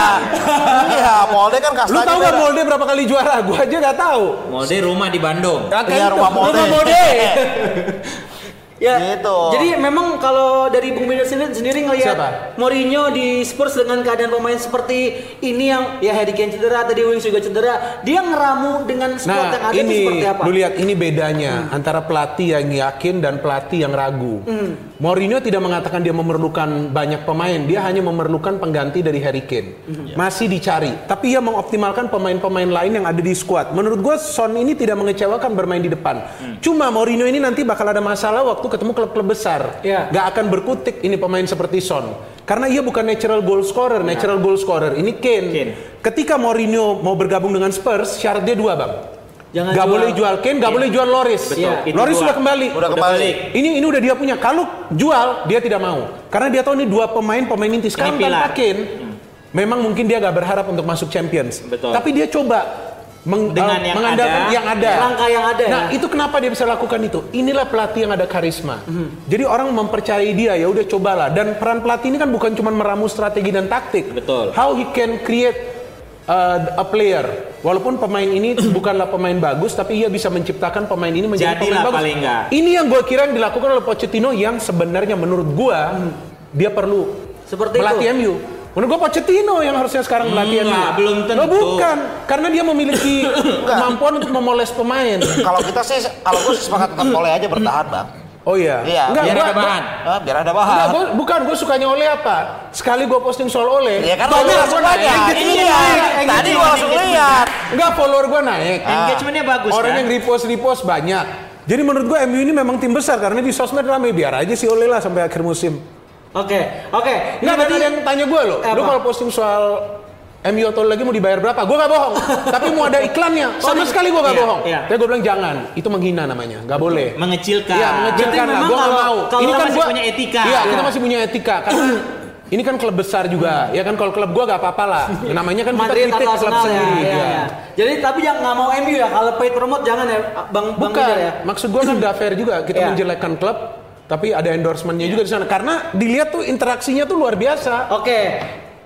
Iya, Molde kan
Lu
kastanya
tahu nggak. Molde berapa kali juara? Gua aja nggak tahu.
Molde rumah di Bandung.
Ya, kan
Iya,
itu,
rumah Molde.
Ya,
Gitu.
jadi memang kalau dari Bung Binder sendiri, sendiri ngelihat
Siapa?
Mourinho di Spurs dengan keadaan pemain seperti ini yang ya Harry Kane cedera, tadi Wings juga cedera, dia ngeramu dengan squad yang
Nah
ada itu
ini
seperti apa?
lu lihat ini bedanya antara pelatih yang yakin dan pelatih yang ragu. Mourinho tidak mengatakan dia memerlukan banyak pemain, dia hanya memerlukan pengganti dari Harry Kane. Masih dicari, tapi ia mengoptimalkan pemain-pemain lain yang ada di skuad. Menurut gue Son ini tidak mengecewakan bermain di depan. Cuma Mourinho ini nanti bakal ada masalah waktu ketemu klub-klub besar.
Iya.
Gak akan berkutik ini pemain seperti Son. Karena ia bukan natural goal scorer, natural goal scorer ini Kane.
Kane.
Ketika Mourinho mau bergabung dengan Spurs, syarat dia dua bang.
Jangan
Gak
jual-
boleh jual Kane, gak boleh jual Loris.
Betul,
Loris sudah kembali.
Udah kembali.
Ini ini udah dia punya. Kalau jual dia tidak mau. Karena dia tahu ini dua pemain pemain inti sekarang tanpa Kane. Memang mungkin dia gak berharap untuk masuk Champions.
Betul.
Tapi dia coba meng-
Dengan
eh,
yang
mengandalkan
ada.
yang ada.
Langkah yang ada
Nah,
ya.
itu kenapa dia bisa lakukan itu? Inilah pelatih yang ada karisma.
Mhm.
Jadi orang mempercayai dia, ya udah cobalah. Dan peran pelatih ini kan bukan cuma meramu strategi dan taktik.
Betul.
How he can create uh, a player. Walaupun pemain ini bukanlah pemain bagus, tapi ia bisa menciptakan pemain ini menjadi
Jadilah
pemain bagus.
paling nggak.
Ini yang gue kira yang dilakukan oleh Pochettino yang sebenarnya menurut gue dia perlu
Seperti
melatih
itu.
MU. Menurut gue Pochettino yang harusnya sekarang melatih MU.
Enggak, belum tentu.
Loh, bukan, karena dia memiliki kemampuan untuk memoles pemain.
Kalau kita sih, kalau gue sepakat tetap oleh aja bertahan bang.
Oh iya.
Iya,
Enggak,
biar
gua-
ada bahan.
Eh, biar ada
Enggak,
bahan.
gua- bukan, gue sukanya oleh apa? Sekali gue posting soal oleh,
Iya kan
banyak
langsung
gua
banyak. Iya, tadi gua langsung lihat.
Enggak, follower gue naik.
Engagementnya bagus
Orang
kan?
yang repost repost banyak. Jadi menurut gue MU ini memang tim besar karena di sosmed rame biar aja sih oleh lah sampai akhir musim.
Oke, oke. Ini
Enggak, dan
berarti
ada yang tanya gue loh,
Eh,
lu kalau posting soal MU atau lagi mau dibayar berapa? Gue gak bohong, tapi mau ada iklannya. Sama sekali gue gak
iya,
bohong.
iya.
Tapi gue bilang jangan, itu menghina namanya, gak boleh.
Mengecilkan.
Iya, mengecilkan lah. Gue
kalau-
mau.
kalau
ini kan
masih
gua,
punya etika.
Iya, kita
Iya.
masih punya etika. Karena ini kan klub besar juga. Ya kan kalau klub gue gak apa-apa lah. Namanya kan kita
Madrid
kritik klub
Arsenal ya,
sendiri.
ya,
Iya.
ya. Jadi tapi yang nggak mau MU ya kalau paid promote jangan ya Bang Bang
Bukan,
Binder ya.
maksud gue kan gak fair juga kita
Iya.
menjelekkan klub, tapi ada endorsementnya juga di sana. Karena dilihat tuh interaksinya tuh luar biasa.
Oke.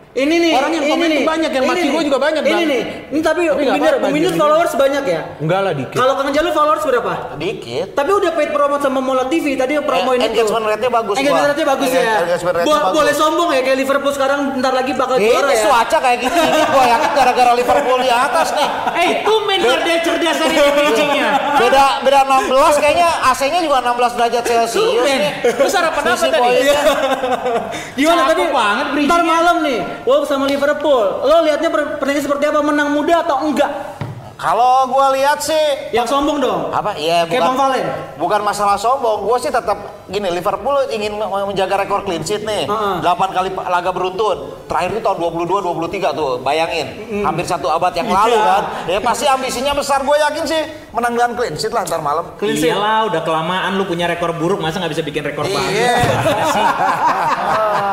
Ini nih,
Orang yang
ini
komen
nih,
tuh banyak, yang
ini
maki gua juga banyak,
Ini
Bang.
nih, ini tapi,
Tapi
Binder
Bang.
followers banyak ya.
Enggak lah dikit.
Kalau Kang Jalu followers berapa?
Dikit.
Tapi udah paid promote sama Mola TV tadi yang promoin
Eh,
itu.
engagement rate-nya bagus,
Engagement rate-nya bagus ya.
Engagement bagus.
Boleh sombong ya kayak Liverpool sekarang bentar lagi bakal juara
Ini
ya.
cuaca kayak gini, ini gue yakin gara-gara Liverpool di atas nih.
Eh, tumben dia cerdas hari ini bridging-nya.
Beda beda 16 kayaknya AC-nya juga 16 derajat Celcius
Tumben.
nih.
Besar apa tadi?
Gimana tadi?
banget
Ntar malam nih, Wolves sama Liverpool. Lo liatnya per- pertandingan seperti apa? Menang muda atau enggak?
Kalau gue lihat sih
Yang sombong dong.
apa ya
Kayak Bang Valen.
bukan masalah sombong gue sih tetap gini Liverpool ingin me- menjaga rekor clean sheet nih
Heeh.
8 kali laga beruntun terakhir itu tahun 22 23 tuh bayangin hampir satu abad yang lalu
Iya.
kan ya pasti ambisinya besar gue yakin sih menang dengan clean sheet lah ntar malam
Clean sheet.
Iyalah, udah kelamaan lu punya rekor buruk, masa nggak bisa bikin rekor bagus?
Iya.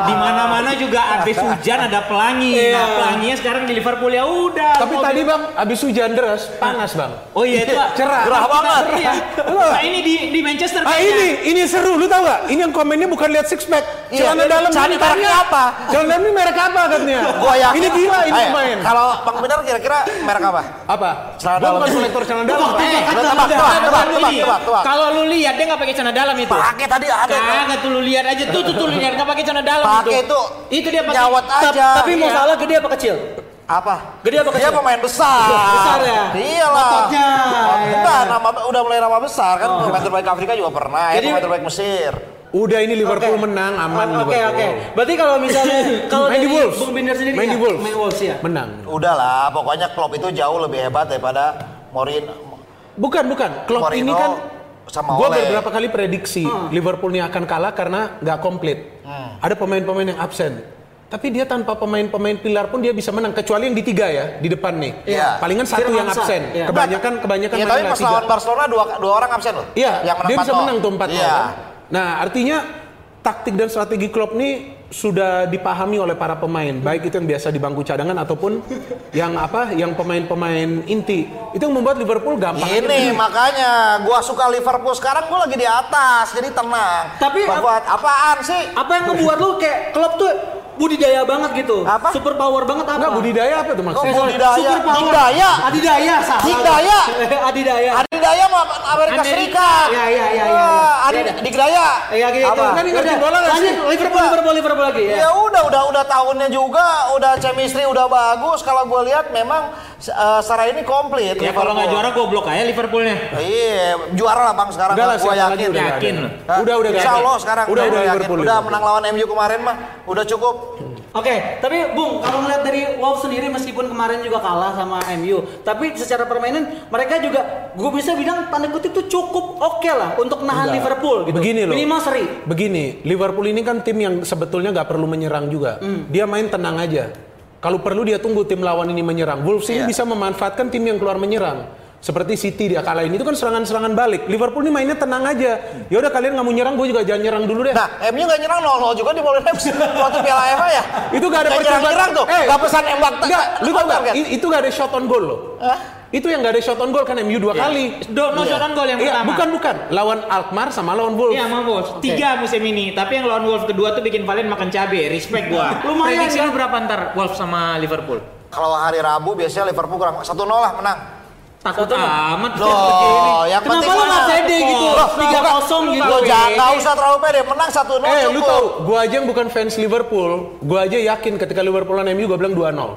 Di mana-mana juga habis hujan ada pelangi.
Iya.
Nah, pelanginya sekarang di Liverpool ya udah.
Tapi
mau
tadi
di-
bang, abis hujan deras, panas bang.
Oh iya itu Pak.
Cerah.
Gerah banget.
Iya. Nah, ini di di Manchester
Ah ini, ini seru, lu tau gak? Ini yang komennya bukan lihat six pack,
Iya,
celana dalam
cari
ini
mereknya apa?
Celana dalam ini merek apa katanya?
Gua yakin.
Ini gila, ini
Ayo,
pemain.
Kalau Bang Benar kira-kira merek apa?
Apa?
Celana dalam.
bukan kolektor celana dalam.
Tebak, tebak, tebak,
tebak,
tebak. Kalau lu lihat dia nggak pakai celana dalam itu.
Pakai tadi ada.
Kagak tuh lu lihat aja tuh tuh tuh lu lihat nggak pakai celana dalam
Pakai itu
Itu dia pakai.
nyawat
Ta-
aja.
Tapi mau
Iya.
salah gede apa kecil?
apa?
Gede apa
Dia
kecil?
pemain besar.
Besar ya?
Iyalah.
Ototnya,
Enggak,
ya.
nama udah mulai nama besar kan pemain terbaik Afrika juga pernah, ya
Jadi-
pemain terbaik Mesir.
Udah ini Liverpool
Oke.
menang, aman
Oh, Oke
Liverpool.
oke. Berarti kalau misalnya kalau
Main di Wolves.
Bung Binder sendiri
Main
ya?
di Wolves.
Main Wolves ya.
Menang.
Udahlah, pokoknya Klopp itu jauh lebih hebat daripada Morin
Bukan, bukan. Klopp
Morino
ini kan
sama
Gue
Ole.
beberapa kali prediksi Liverpool ini akan kalah karena nggak komplit. Ada pemain-pemain yang absen. Tapi dia tanpa pemain-pemain pilar pun dia bisa menang kecuali yang di tiga ya di depan nih.
Iya.
Palingan satu yang
Firmansyah.
absen.
Iya.
Kebanyakan kebanyakan
Ya tapi pas lawan Barcelona dua, dua orang absen loh.
Iya,
yang menang
dia bisa
4-0.
menang tuh 4
Iya.
Nah, artinya taktik dan strategi Klopp ini sudah dipahami oleh para pemain, baik itu yang biasa di bangku cadangan ataupun yang apa, yang pemain-pemain inti. Itu yang membuat Liverpool gampang. aja
Ini makanya gua suka Liverpool sekarang gua lagi di atas jadi tenang.
Tapi-
buat apaan sih?
Apa yang ngebuat lu kayak klub tuh budidaya banget gitu?
Apa?
Super power banget apa?
Enggak budidaya apa tuh maksudnya?
sorry.
budidaya?
Super power.
Dikdaya?
Adidaya salah.
Dikdaya?
Adidaya.
Daya mah Amerika. Serikat.
Iya, iya, iya, iya,
Wah,
iya.
Adi,
Iya,
Dik Daya.
Ya gitu.
Apa?
Kan ngerti bola nggak
lanjut,
sih?
Liverpool, Liverpool, Liverpool lagi ya.
Ya udah, udah, udah tahunnya juga, udah chemistry udah bagus. Kalau gue lihat memang eh, secara ini komplit.
Ya kalau nggak juara goblok aja Liverpoolnya.
Iya, juara lah bang sekarang.
Udah lah,
gue yakin.
udah nggak
Yakin.
Hah?
Udah, udah nggak
Insya. Allah sekarang
Udah, udah
yakin.
Liverpool,
Udah menang lawan MU kemarin mah, udah cukup.
Oke, tapi Bung, kalau ngeliat dari Wolves sendiri meskipun kemarin juga kalah sama MU, tapi secara permainan mereka juga gue bisa bilang tanda kutip itu cukup oke lah untuk nahan
Enggak.
Liverpool gitu.
Begini loh.
Minimal seri.
Begini, Liverpool ini kan tim yang sebetulnya nggak perlu menyerang juga. Dia main tenang aja. Kalau perlu dia tunggu tim lawan ini menyerang. Wolves ini
Iya.
bisa memanfaatkan tim yang keluar menyerang. Seperti City dia kalahin itu kan serangan-serangan balik. Liverpool ini mainnya tenang aja. Ya udah kalian nggak mau nyerang, gue juga jangan nyerang dulu deh.
Nah, MU nggak nyerang 0-0 juga di FC waktu Piala AFA ya.
itu gak ada percobaan.
nyerang tuh.
Eh,
Gak pesan embak.
Enggak, lu tau gak? I- Itu gak ada shot on goal loh. Itu yang gak ada shot on goal kan MU dua kali.
Do, no shot on goal yang
Iya,
pertama.
bukan bukan. Lawan Alkmaar sama lawan Wolves.
Iya, sama Wolves. Tiga musim ini. Tapi yang lawan Wolves kedua tuh bikin Valen makan cabe. Respect gua.
Lumayan,
Prediksi
ya.
lu berapa ntar Wolves sama Liverpool?
Kalau hari Rabu biasanya Liverpool kurang 1-0 lah menang.
Takut amat.
Loh, yang
Kenapa
penting
lu nggak pede gitu?
Loh,
3-0 gitu.
Lo jangan nggak usah terlalu pede, menang 1-0
Eh,
cukup.
lu tahu, gua aja yang bukan fans Liverpool, gua aja yakin ketika Liverpool lawan MU gua bilang 2-0.
Oh,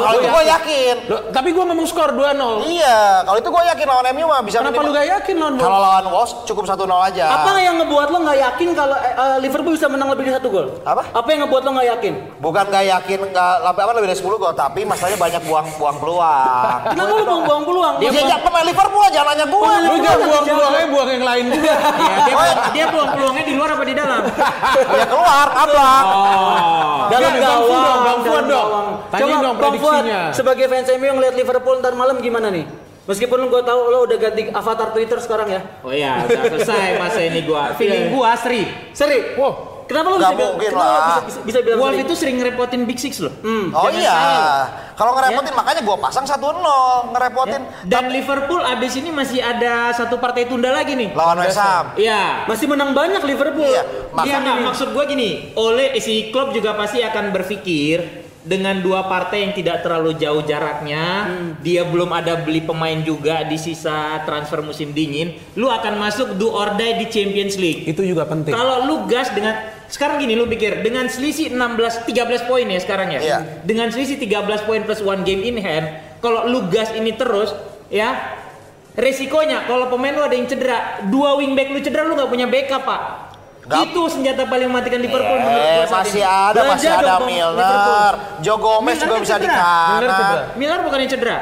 kalau itu gue yakin.
Loh, tapi gua ngomong skor 2-0.
Iya, kalau itu gue yakin lawan MU mah bisa
Kenapa lu gak yakin lawan
Kalau lawan Wolves cukup 1-0 aja.
Apa yang ngebuat lo nggak yakin kalau eh, Liverpool bisa menang lebih dari satu gol?
Apa?
Apa yang ngebuat lo nggak yakin?
Bukan gak yakin lebih apa lebih dari 10 gol, tapi masalahnya banyak buang-buang peluang.
Kenapa lo buang-buang peluang?
Dia ya, pemain Liverpool aja nanya gue.
Lu jangan buang-buang
jago.
aja buang yang lain juga.
Iya, dia, dia peluang-peluangnya di luar apa di dalam?
Ya keluar, abang.
Oh.
Dalam gawang,
Fuad dong.
Coba
dong
Bang Fuad,
prediksinya.
sebagai fans MU yang lihat Liverpool ntar malam gimana nih? Meskipun gue tahu lo udah ganti avatar Twitter sekarang ya.
Oh iya, udah selesai masa ini gua. Feeling gua Sri.
Seri.
Wow.
Kenapa lo bisa,
mungkin
kenapa
lah.
bisa, bisa, bisa bilang
Wolf itu sering ngerepotin Big Six loh.
Hmm.
Oh iya. Kalau ngerepotin makanya gue pasang 1-0, ngerepotin.
Dan Liverpool abis ini masih ada satu partai tunda lagi nih.
Lawan West Ham.
Iya.
Masih menang banyak Liverpool.
Iya,
Iya,
Maksud-
nggak, maksud gua gini, oleh si klub juga pasti akan berpikir dengan dua partai yang tidak terlalu jauh jaraknya, dia belum ada beli pemain juga di sisa transfer musim dingin, lu akan masuk do or die di Champions League.
Itu juga penting.
Kalau lu gas dengan sekarang gini lu pikir dengan selisih 16 13 poin ya sekarang ya.
Iya.
Dengan selisih 13 poin plus one game in hand, kalau lu gas ini terus ya resikonya kalau pemain lu ada yang cedera, dua wingback lu cedera lu nggak punya backup, Pak.
Nggak-
Itu senjata paling mematikan Liverpool menurut
Eh,
gua saat
masih
ini.
ada,
Belanja
masih ada Milner. Joe Gomez juga
kan
bisa di
cedera.
Kanan.
Milner bukan yang cedera.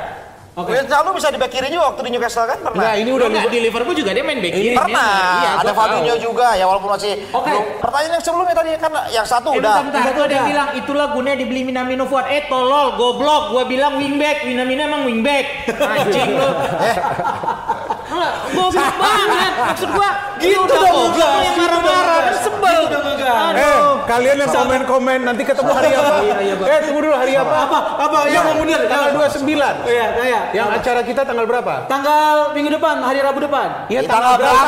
Oke.
Milner lu bisa di back kiri juga waktu di Newcastle kan pernah.
Nah, ini udah
Enggak, di Liverpool juga dia main back kiri.
Pernah,
Iya,
ada Fabinho juga ya walaupun masih
Oke.
belum. Pertanyaan yang sebelumnya tadi kan yang satu
Eh,
udah.
bentar, bentar. Itu ada yang bilang itulah gunanya dibeli Minamino Fuad. Eh tolol, goblok. Gua bilang wingback, Minamino emang wingback. Anjing lu.
Eh,
goblok banget. Maksud gua,
Gitu
udah
ngegas,
yang
gitu dong,
marah-marah. Kan sebel.
Gitu dong, ngegas.
Eh, kalian yang komen-komen nanti ketemu hari apa?
Iya, iya,
eh, tunggu dulu hari apa?
Apa? Apa? Yang mau mundur?
Tanggal 29.
Iya, iya.
Yang acara kita tanggal berapa?
Tanggal minggu depan, hari Rabu depan.
Iya,
tanggal berapa?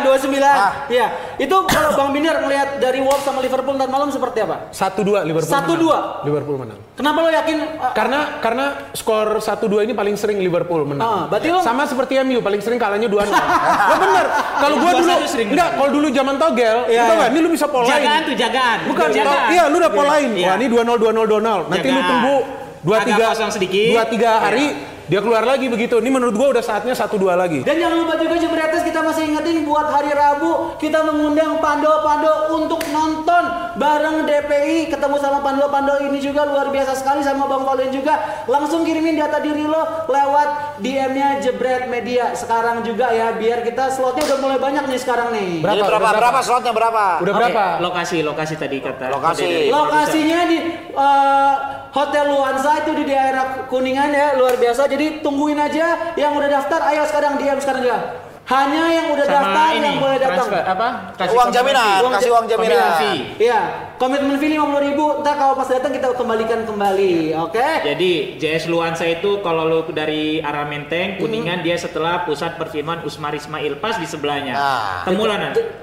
29, 29.
Ah.
Iya. Itu kalau Bang Binder melihat dari Wolves sama Liverpool ntar malam seperti apa?
1-2 Liverpool.
Satu,
menang.
dua.
Liverpool menang.
Kenapa lo yakin uh,
Karena karena skor 1-2 ini paling sering Liverpool menang.
Ah, berarti lo-
sama seperti MU paling sering kalahnya 2-0. ya bener. Kalau
Dua
dulu enggak, kalau dulu zaman Togel,
Iya,
lu tau
iya.
nggak? Ini lu bisa polain.
Jagaan tuh, jagaan.
Bukan,
jagaan.
iya lu udah polain.
Iya.
Wah, ini 2-0 2-0 2-0. Nanti lu tunggu 2
Agak
3
kosong sedikit.
2 3 hari dia keluar lagi begitu. Ini menurut gua udah saatnya 1-2 lagi.
Dan jangan lupa juga Jebretes kita masih ingetin buat hari Rabu kita mengundang Pando-Pando untuk nonton bareng DPI ketemu sama Pando-Pando ini juga luar biasa sekali sama Bang Colin juga langsung kirimin data diri lo lewat DM-nya Jebret Media sekarang juga ya biar kita slotnya udah mulai banyak nih sekarang nih
Berapa?
Jadi berapa? Berapa,
berapa?
slotnya berapa?
Udah
Oke,
berapa?
Lokasi, lokasi tadi kata.
Lokasi.
Lokasinya di eh, Hotel Luansa itu di daerah Kuningan ya luar biasa. Jadi tungguin aja yang udah daftar. Ayo sekarang DM sekarang juga. Hanya yang udah
sama
daftar
ini
yang boleh datang.
transfer apa?
Uang jaminan,
komitmen
kasih uang jaminan.
Komitmen fee.
Iya, komitmen fee 50 ribu. Ntar kalau pas datang kita kembalikan kembali, oke?
Jadi JS Luansa itu kalau lu dari arah Menteng, Kuningan dia setelah pusat perfilman Usmar Ismail pas di sebelahnya.
Nah.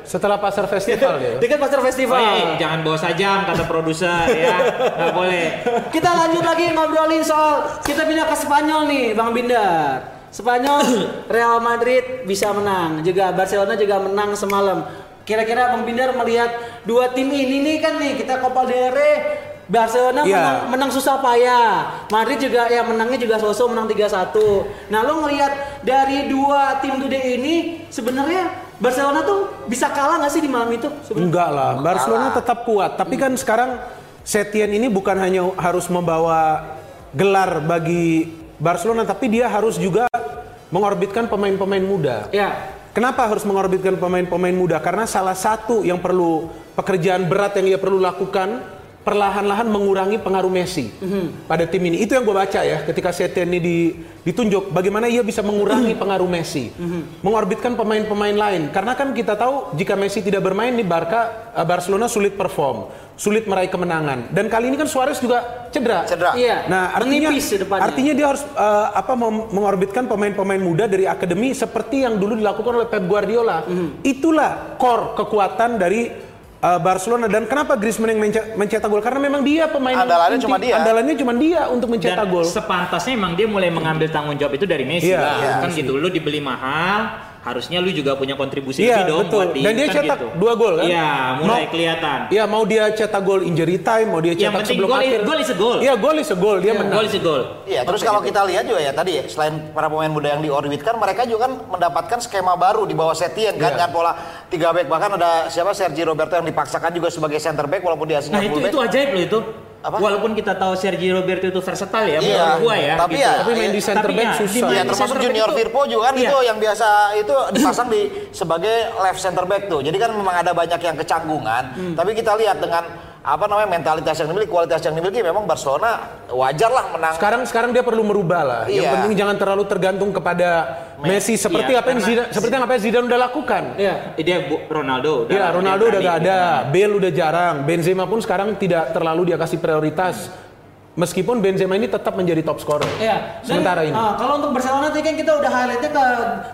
Setelah pasar festival ya.
Dekat pasar
Oh
festival.
iya, iya, jangan bawa sajam kata produser ya, nggak boleh.
Kita lanjut lagi ngobrolin soal kita pindah ke Spanyol nih, Bang Bindar. Spanyol, Real Madrid bisa menang, juga Barcelona juga menang semalam. Kira-kira Bang Binder melihat dua tim ini nih kan nih kita Copa del Rey Barcelona
Iya.
menang, menang susah payah. Madrid juga ya menangnya juga sosok menang 3-1. Nah, lo ngelihat dari dua tim today ini sebenarnya Barcelona tuh bisa kalah nggak sih di malam itu? Sebenarnya?
Enggak lah, Barcelona tetap kuat. Tapi kan sekarang Setien ini bukan hanya harus membawa gelar bagi Barcelona, tapi dia harus juga mengorbitkan pemain-pemain muda.
Ya.
Kenapa harus mengorbitkan pemain-pemain muda? Karena salah satu yang perlu pekerjaan berat yang ia perlu lakukan perlahan-lahan mengurangi pengaruh Messi pada tim ini. Itu yang gue baca ya ketika Setien ini di- ditunjuk. Bagaimana ia bisa mengurangi pengaruh Messi, mengorbitkan pemain-pemain lain. Karena kan kita tahu jika Messi tidak bermain di Barca, eh, Barcelona sulit perform, sulit meraih kemenangan. Dan kali ini kan Suarez juga cedera.
Cedera.
Iya.
Nah, artinya
Menipis di depannya.
artinya dia harus eh, apa mem- mengorbitkan pemain-pemain muda dari akademi seperti yang dulu dilakukan oleh Pep Guardiola.
Mhm.
Itulah core kekuatan dari eh, Barcelona dan kenapa Griezmann yang mence- mencetak gol? Karena memang dia pemain
Andalannya cuma dia.
Andalannya cuma dia untuk mencetak
Dan
gol.
sepantasnya emang dia mulai mengambil tanggung jawab itu dari Messi
Iya,
lah.
iya,
kan gitu. Lu dibeli mahal, harusnya lu juga punya kontribusi
Iya,
lebih dong
betul.
buat tim,
Dan dia
kan
cetak
gitu.
dua gol kan?
Iya, mulai
Mau-
kelihatan.
Iya, mau dia cetak gol injury time, mau dia
Yang
cetak
penting
sebelum
gol i-
akhir.
gol is a goal.
Iya, gol is a goal, dia menang.
Gol is a goal.
Iya, terus kalau kita lihat juga ya tadi selain para pemain muda yang diorbitkan, mereka juga kan mendapatkan skema baru di bawah Setien kan
Iya.
dengan pola tiga back bahkan ada siapa Sergi Roberto yang dipaksakan juga sebagai center back walaupun dia aslinya
Nah itu
full
itu
back.
ajaib loh itu.
Apa?
Walaupun kita tahu Sergi Roberto itu versatile ya,
Iya,
menurut gua ya.
tapi
gitu.
ya,
Tapi main di center
Tapi
back
ya,
susah.
Iya,
di
termasuk Junior
itu-
Firpo juga kan
Iya.
itu yang biasa itu dipasang di sebagai left center back tuh. Jadi kan memang ada banyak yang kecanggungan,
Hmm.
tapi kita lihat dengan apa namanya mentalitas yang dimiliki, kualitas yang dimiliki memang Barcelona wajar lah menang.
Sekarang sekarang dia perlu merubah lah. Yang
Iya.
penting jangan terlalu tergantung kepada Messi seperti
Iya,
apa yang Zidane, seperti yang apa yang Zidane udah lakukan.
Iya.
Eh, Dia Bu- Ronaldo.
Iya,
udah-
Ronaldo udah gak
gitu.
ada, Bale udah jarang, Benzema pun sekarang tidak terlalu dia kasih prioritas. Meskipun Benzema ini tetap menjadi top scorer.
Iya. Dan,
Sementara ini.
ah, kalau untuk Barcelona tadi kan kita udah highlightnya ke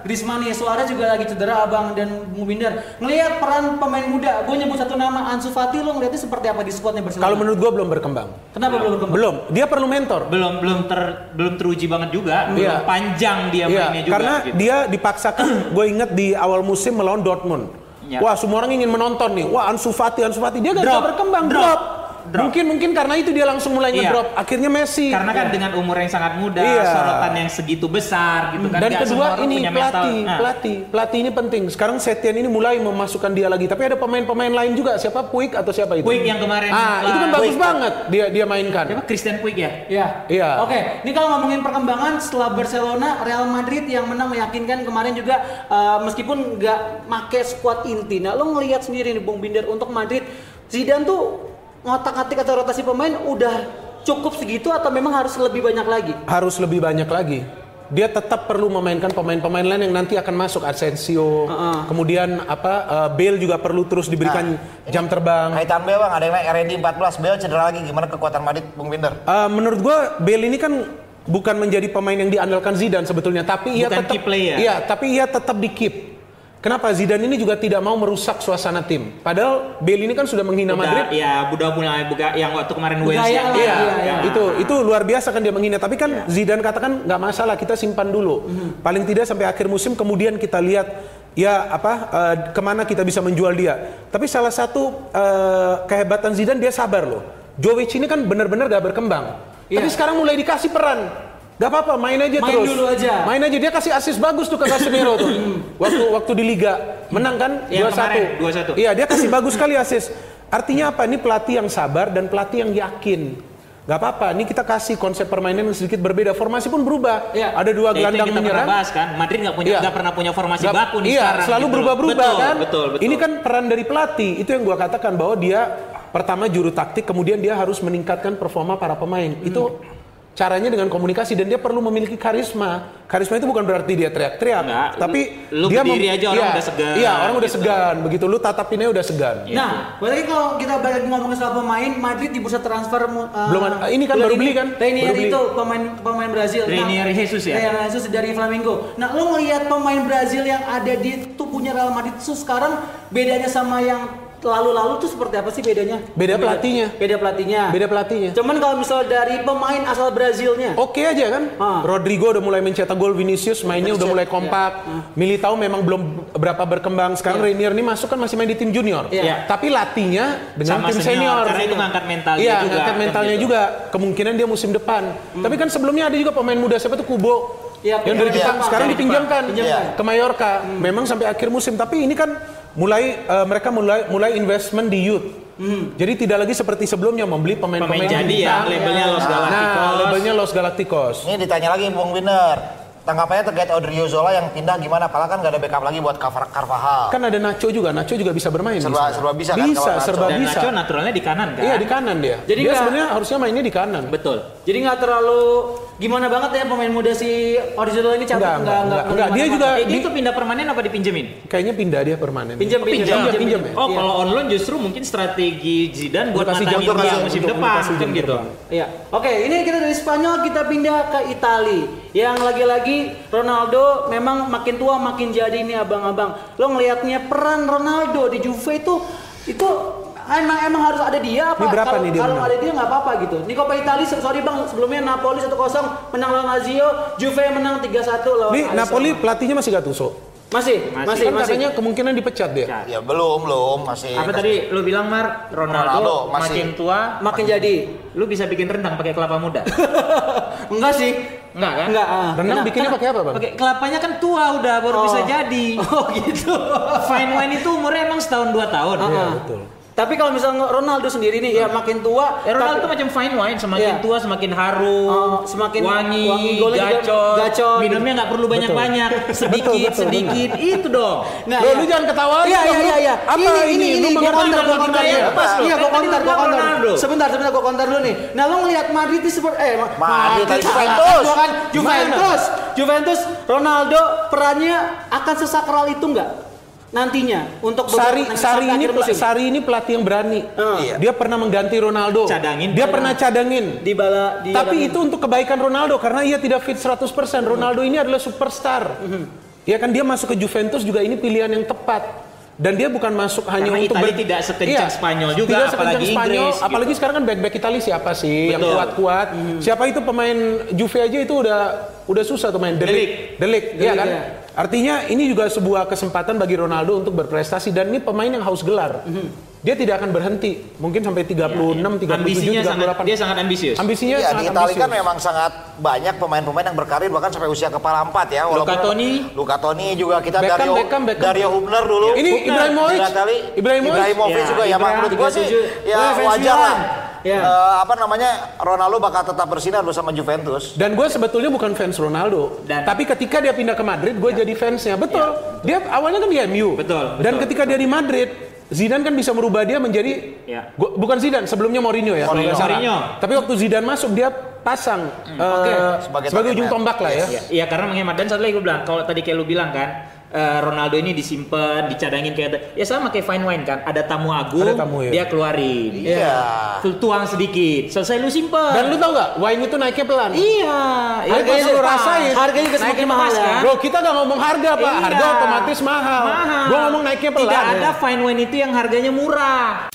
Griezmann nih, Suarez juga lagi cedera abang dan Bung Binder. Ngelihat peran pemain muda, gue nyebut satu nama Ansu Fati, lo ngeliatnya seperti apa di squadnya Barcelona?
Kalau menurut gua belum berkembang.
Kenapa belum berkembang?
Belum, dia perlu mentor.
Belum belum ter belum teruji banget juga. Belum
Iya.
panjang dia
Iya,
mainnya juga.
karena
gitu.
dia dipaksakan. gue ingat di awal musim melawan Dortmund.
Iya.
Wah, semua orang ingin menonton nih. Wah, Ansu Fati, Ansu Fati dia gak bisa berkembang,
drop,
drop.
Drop.
Mungkin mungkin karena itu dia langsung mulai
Iya.
ngedrop. Akhirnya Messi.
Karena kan dengan umur yang sangat muda,
Iya.
sorotan yang segitu besar gitu kan.
Dan kedua ini
mental.
pelatih,
Nah,
pelatih, pelatih ini penting. Sekarang Setien ini mulai memasukkan dia lagi. Tapi ada pemain-pemain lain juga. Siapa Puig atau siapa itu?
Puig yang kemarin
Ah, itu kan bagus
Puig.
banget dia dia mainkan.
Siapa Christian Puig ya?
Iya.
Iya.
Oke, ini kalau ngomongin perkembangan setelah Barcelona, Real Madrid yang menang meyakinkan kemarin juga uh, meskipun nggak make squad inti. Nah, lo ngelihat sendiri nih Bung Binder untuk Madrid, Zidane tuh ngotak-atik atau rotasi pemain udah cukup segitu atau memang harus lebih banyak lagi?
Harus lebih banyak lagi. Dia tetap perlu memainkan pemain-pemain lain yang nanti akan masuk Asensio. Kemudian apa eh, Bale juga perlu terus diberikan jam terbang.
Kaitan Bale bang, ada yang naik RD 14, Bale cedera lagi, gimana kekuatan Madrid, Bung Binder?
Eh, menurut gua Bale ini kan bukan menjadi pemain yang diandalkan Zidane sebetulnya, tapi ia
Bukan
tetap
key player.
Iya, tapi ia tetap di keep. Kenapa Zidane ini juga tidak mau merusak suasana tim? Padahal Bale ini kan sudah menghina Madrid.
Udah, ya udah mulai buka yang waktu kemarin Wales
lah,
dia-
iya,
ya.
iya.
Itu itu luar biasa kan dia menghina. Tapi kan Zidane katakan nggak masalah kita simpan dulu. Paling tidak sampai akhir musim kemudian kita lihat ya apa eh, ke mana kita bisa menjual dia. Tapi salah satu eh, kehebatan Zidane dia sabar loh. Jovic ini kan benar-benar gak berkembang.
Iya.
Tapi sekarang mulai dikasih peran. Gak apa-apa, main aja
Main
terus.
dulu aja.
Main aja dia kasih asis bagus tuh ke Casemiro tuh. waktu waktu di liga menang kan
Yang
2-1.
kemarin, 2-1.
Iya, dia kasih bagus sekali asis. Artinya apa? Ini pelatih yang sabar dan pelatih yang yakin. Gak apa-apa, ini kita kasih konsep permainan yang sedikit berbeda. Formasi pun berubah.
Iya.
Ada dua
Ya,
gelandang
kita
menyerang.
bahas kan. Madrid nggak punya
Iya.
nggak pernah punya formasi
Nggak-
baku nih
iya,
sekarang.
selalu
gitu
berubah-berubah
betul,
kan.
Betul, betul.
Ini kan peran dari pelatih. Itu yang gua katakan bahwa dia pertama juru taktik, kemudian dia harus meningkatkan performa para pemain.
Hmm.
Itu caranya dengan komunikasi dan dia perlu memiliki karisma. Karisma itu bukan berarti dia teriak-teriak,
Enggak,
tapi
lu- lu
dia
berdiri aja orang
iya,
udah segan,
Iya, orang udah
gitu.
segan. Begitu lu tatapinnya udah segan.
Nah, berarti kalau kita balik ngomongin soal pemain, Madrid di bursa transfer uh,
Belum ada- ini kan baru beli kan?
Rainier
Baru beli.
itu pemain pemain Brazil.
Rainier Jesus ya?
Rainier Jesus dari Flamengo. Nah, lo ngelihat pemain Brazil yang ada di tubuhnya Real Madrid itu sekarang bedanya sama yang lalu-lalu tuh seperti apa sih bedanya?
Beda pelatihnya.
Beda pelatihnya.
Beda pelatihnya.
Cuman kalau misal dari pemain asal Brazilnya.
Oke aja kan?
Ah.
Rodrigo udah mulai mencetak gol, Vinicius mainnya udah mulai kompak. Militao memang belum berapa berkembang. Sekarang Renier ini masuk kan masih main di tim junior.
Iya.
Tapi latihnya dengan
Sama
tim
senior,
senior.
karena itu ngangkat mentalnya
Iya,
juga,
ngangkat
kan
mentalnya
gitu.
juga. Kemungkinan dia musim depan. Tapi kan sebelumnya ada juga pemain muda siapa tuh Kubo.
Iya,
yang dari
iya,
Jepang
Jepang.
sekarang dipinjamkan
Pinjamkan.
ke Mallorca. Memang sampai akhir musim. Tapi ini kan mulai eh, mereka mulai mulai investment di youth. Jadi tidak lagi seperti sebelumnya membeli pemain-pemain
Pemain jadi ya, labelnya Los
Nah,
Galacticos.
labelnya Los Galacticos.
Ini ditanya lagi Bung Winner. Tanggapannya terkait Odriozola yang pindah gimana? Padahal kan gak ada backup lagi buat Carva- Carvajal.
Kan ada Nacho juga, Nacho juga bisa bermain.
Serba- serba bisa kan
Bisa, serba
Dan
bisa.
Nacho naturalnya di kanan kan?
Iya di kanan dia.
Jadi
dia sebenarnya harusnya mainnya di kanan.
Betul.
Jadi nggak terlalu gimana banget ya pemain muda si Original ini cabut
Enggak, enggak, enggak. Enggak, dia juga-
Eh, dia
di-
tuh pindah permanen apa dipinjemin?
Kayaknya pindah dia permanen.
pinjam pinjam
Pinjam,
pinjam,
pinjam
pinjam.
ya?
Oh,
Iya.
kalau on loan justru mungkin strategi Zidane buat
kasih
matangin
jam
dia musim depan kan gitu.
Iya. Oke, ini kita dari Spanyol kita pindah ke Itali. Yang lagi-lagi Ronaldo memang makin tua makin jadi nih abang-abang. Lo ngelihatnya peran Ronaldo di Juve itu itu emang emang harus ada dia apa?
Ini berapa
kalau,
nih dia
Kalau ada dia nggak apa-apa gitu. Nih Coppa Italia sorry bang sebelumnya Napoli 1-0 menang lawan Lazio, Juve menang 3-1 lawan AS
Napoli pelatihnya masih Gattuso.
masih masih
Kan
masih.
katanya kemungkinan dipecat dia.
Ya.
Ya belum, belum. Masih.
Apa tadi lu bilang Mar Ronaldo,
Ronaldo masih-
makin tua
makin jadi.
lu bisa bikin rendang pakai kelapa muda.
Enggak sih.
Enggak kan?
Enggak. ah.
Rendang
Kenapa?
bikinnya pakai apa, Bang?
Pakai kelapanya kan tua udah baru
Oh.
bisa jadi.
Oh gitu.
Fine wine itu umurnya emang setahun dua tahun.
Iya,
betul.
Tapi kalau misalnya Ronaldo sendiri nih ya makin tua,
Ya, Ronaldo
tapi-
tuh macam fine wine, semakin
Iya.
tua semakin harum,
Oh, semakin
wangi,
wangi,
gacor,
gacor.
minumnya nggak perlu banyak-banyak, sedikit
Betul, betul,
sedikit, itu dong.
Nah,
Loh,
iya.
lu jangan ketawa
Iya iya
lu.
iya iya.
Apa
ini
ini?
ini
Lu
ini gua konter gua konter ya. Iya gua konter gua konter. Sebentar sebentar gua konter dulu nih. Nah lo ngelihat Madrid itu seperti eh Ma-
Madrid Juventus.
kan Juventus. Juventus Ronaldo perannya akan sesakral itu enggak? Nantinya untuk
Sari Sari ini. Sari ini pelatih yang berani.
Iya.
Dia pernah mengganti Ronaldo.
Cadangin.
Dia pernah cadangin.
di bala di
Tapi itu untuk kebaikan Ronaldo karena ia tidak fit 100%. Ronaldo ini adalah superstar. Ya kan dia masuk ke Juventus juga ini pilihan yang tepat. Dan dia bukan masuk hanya
Karena
untuk
Italia
ber-
tidak sekencang
Iya,
Spanyol juga,
tidak sekencang
apalagi
Spanyol,
Inggris,
apalagi
gitu.
sekarang kan back-back Italia siapa sih yang
Betul.
kuat-kuat? Siapa itu pemain Juve aja itu udah udah susah tuh main Delik. Delik, iya kan?
ya.
Artinya ini juga sebuah kesempatan bagi Ronaldo untuk berprestasi dan ini pemain yang haus gelar. Dia tidak akan berhenti. Mungkin sampai 36, 37,
Ambisinya sangat,
38.
dia sangat ambisius.
Ambisinya
Iya,
sangat
di Italia kan memang sangat banyak pemain-pemain yang berkarir bahkan sampai usia kepala empat ya. Walaupun-
Luca Toni.
Luca Toni juga kita
Beckham,
Dario,
Beckham, Beckham.
Dario Hubner dulu.
Ini
Hubner.
Ibrahimovic. Ibrahimovic.
Ibrahimovic
Ya,
juga ya,
Ibrahim
menurut gua sih
37.
ya wajar lah.
Milan. Ya.
Eh, apa namanya Ronaldo bakal tetap bersinar bersama Juventus.
Dan gue sebetulnya bukan fans Ronaldo,
Dan-
tapi ketika dia pindah ke Madrid, gue jadi fansnya. Betul. Dia awalnya kan di MU.
Betul,
Dan
betul,
ketika dia di Madrid, Zidane kan bisa merubah dia menjadi
Ya.
Gua- bukan Zidane, sebelumnya Mourinho ya.
Mourinho.
Mourinho.
Tapi waktu Zidane masuk dia pasang eh,
Oke.
Sebagai
sebagai, ujung tombak lah ya.
Iya, iya, karena menghemat dan satu lagi gue bilang kalau tadi kayak lu bilang kan eh, Ronaldo ini disimpan, dicadangin kayak ya sama kayak fine wine kan, ada tamu agung,
Ada tamu, ya.
dia keluarin.
Iya.
Tuh, Tuang sedikit, selesai lu simpen.
Dan lu tau nggak, wine itu naiknya pelan.
iya,
Harganya
itu
lu
pas.
rasain.
Harganya juga semakin mahal ya.
kan?
Bro, kita nggak ngomong harga pak,
Iya.
harga otomatis mahal.
Mahal.
Gue ngomong naiknya pelan.
Tidak ada fine wine itu yang harganya murah.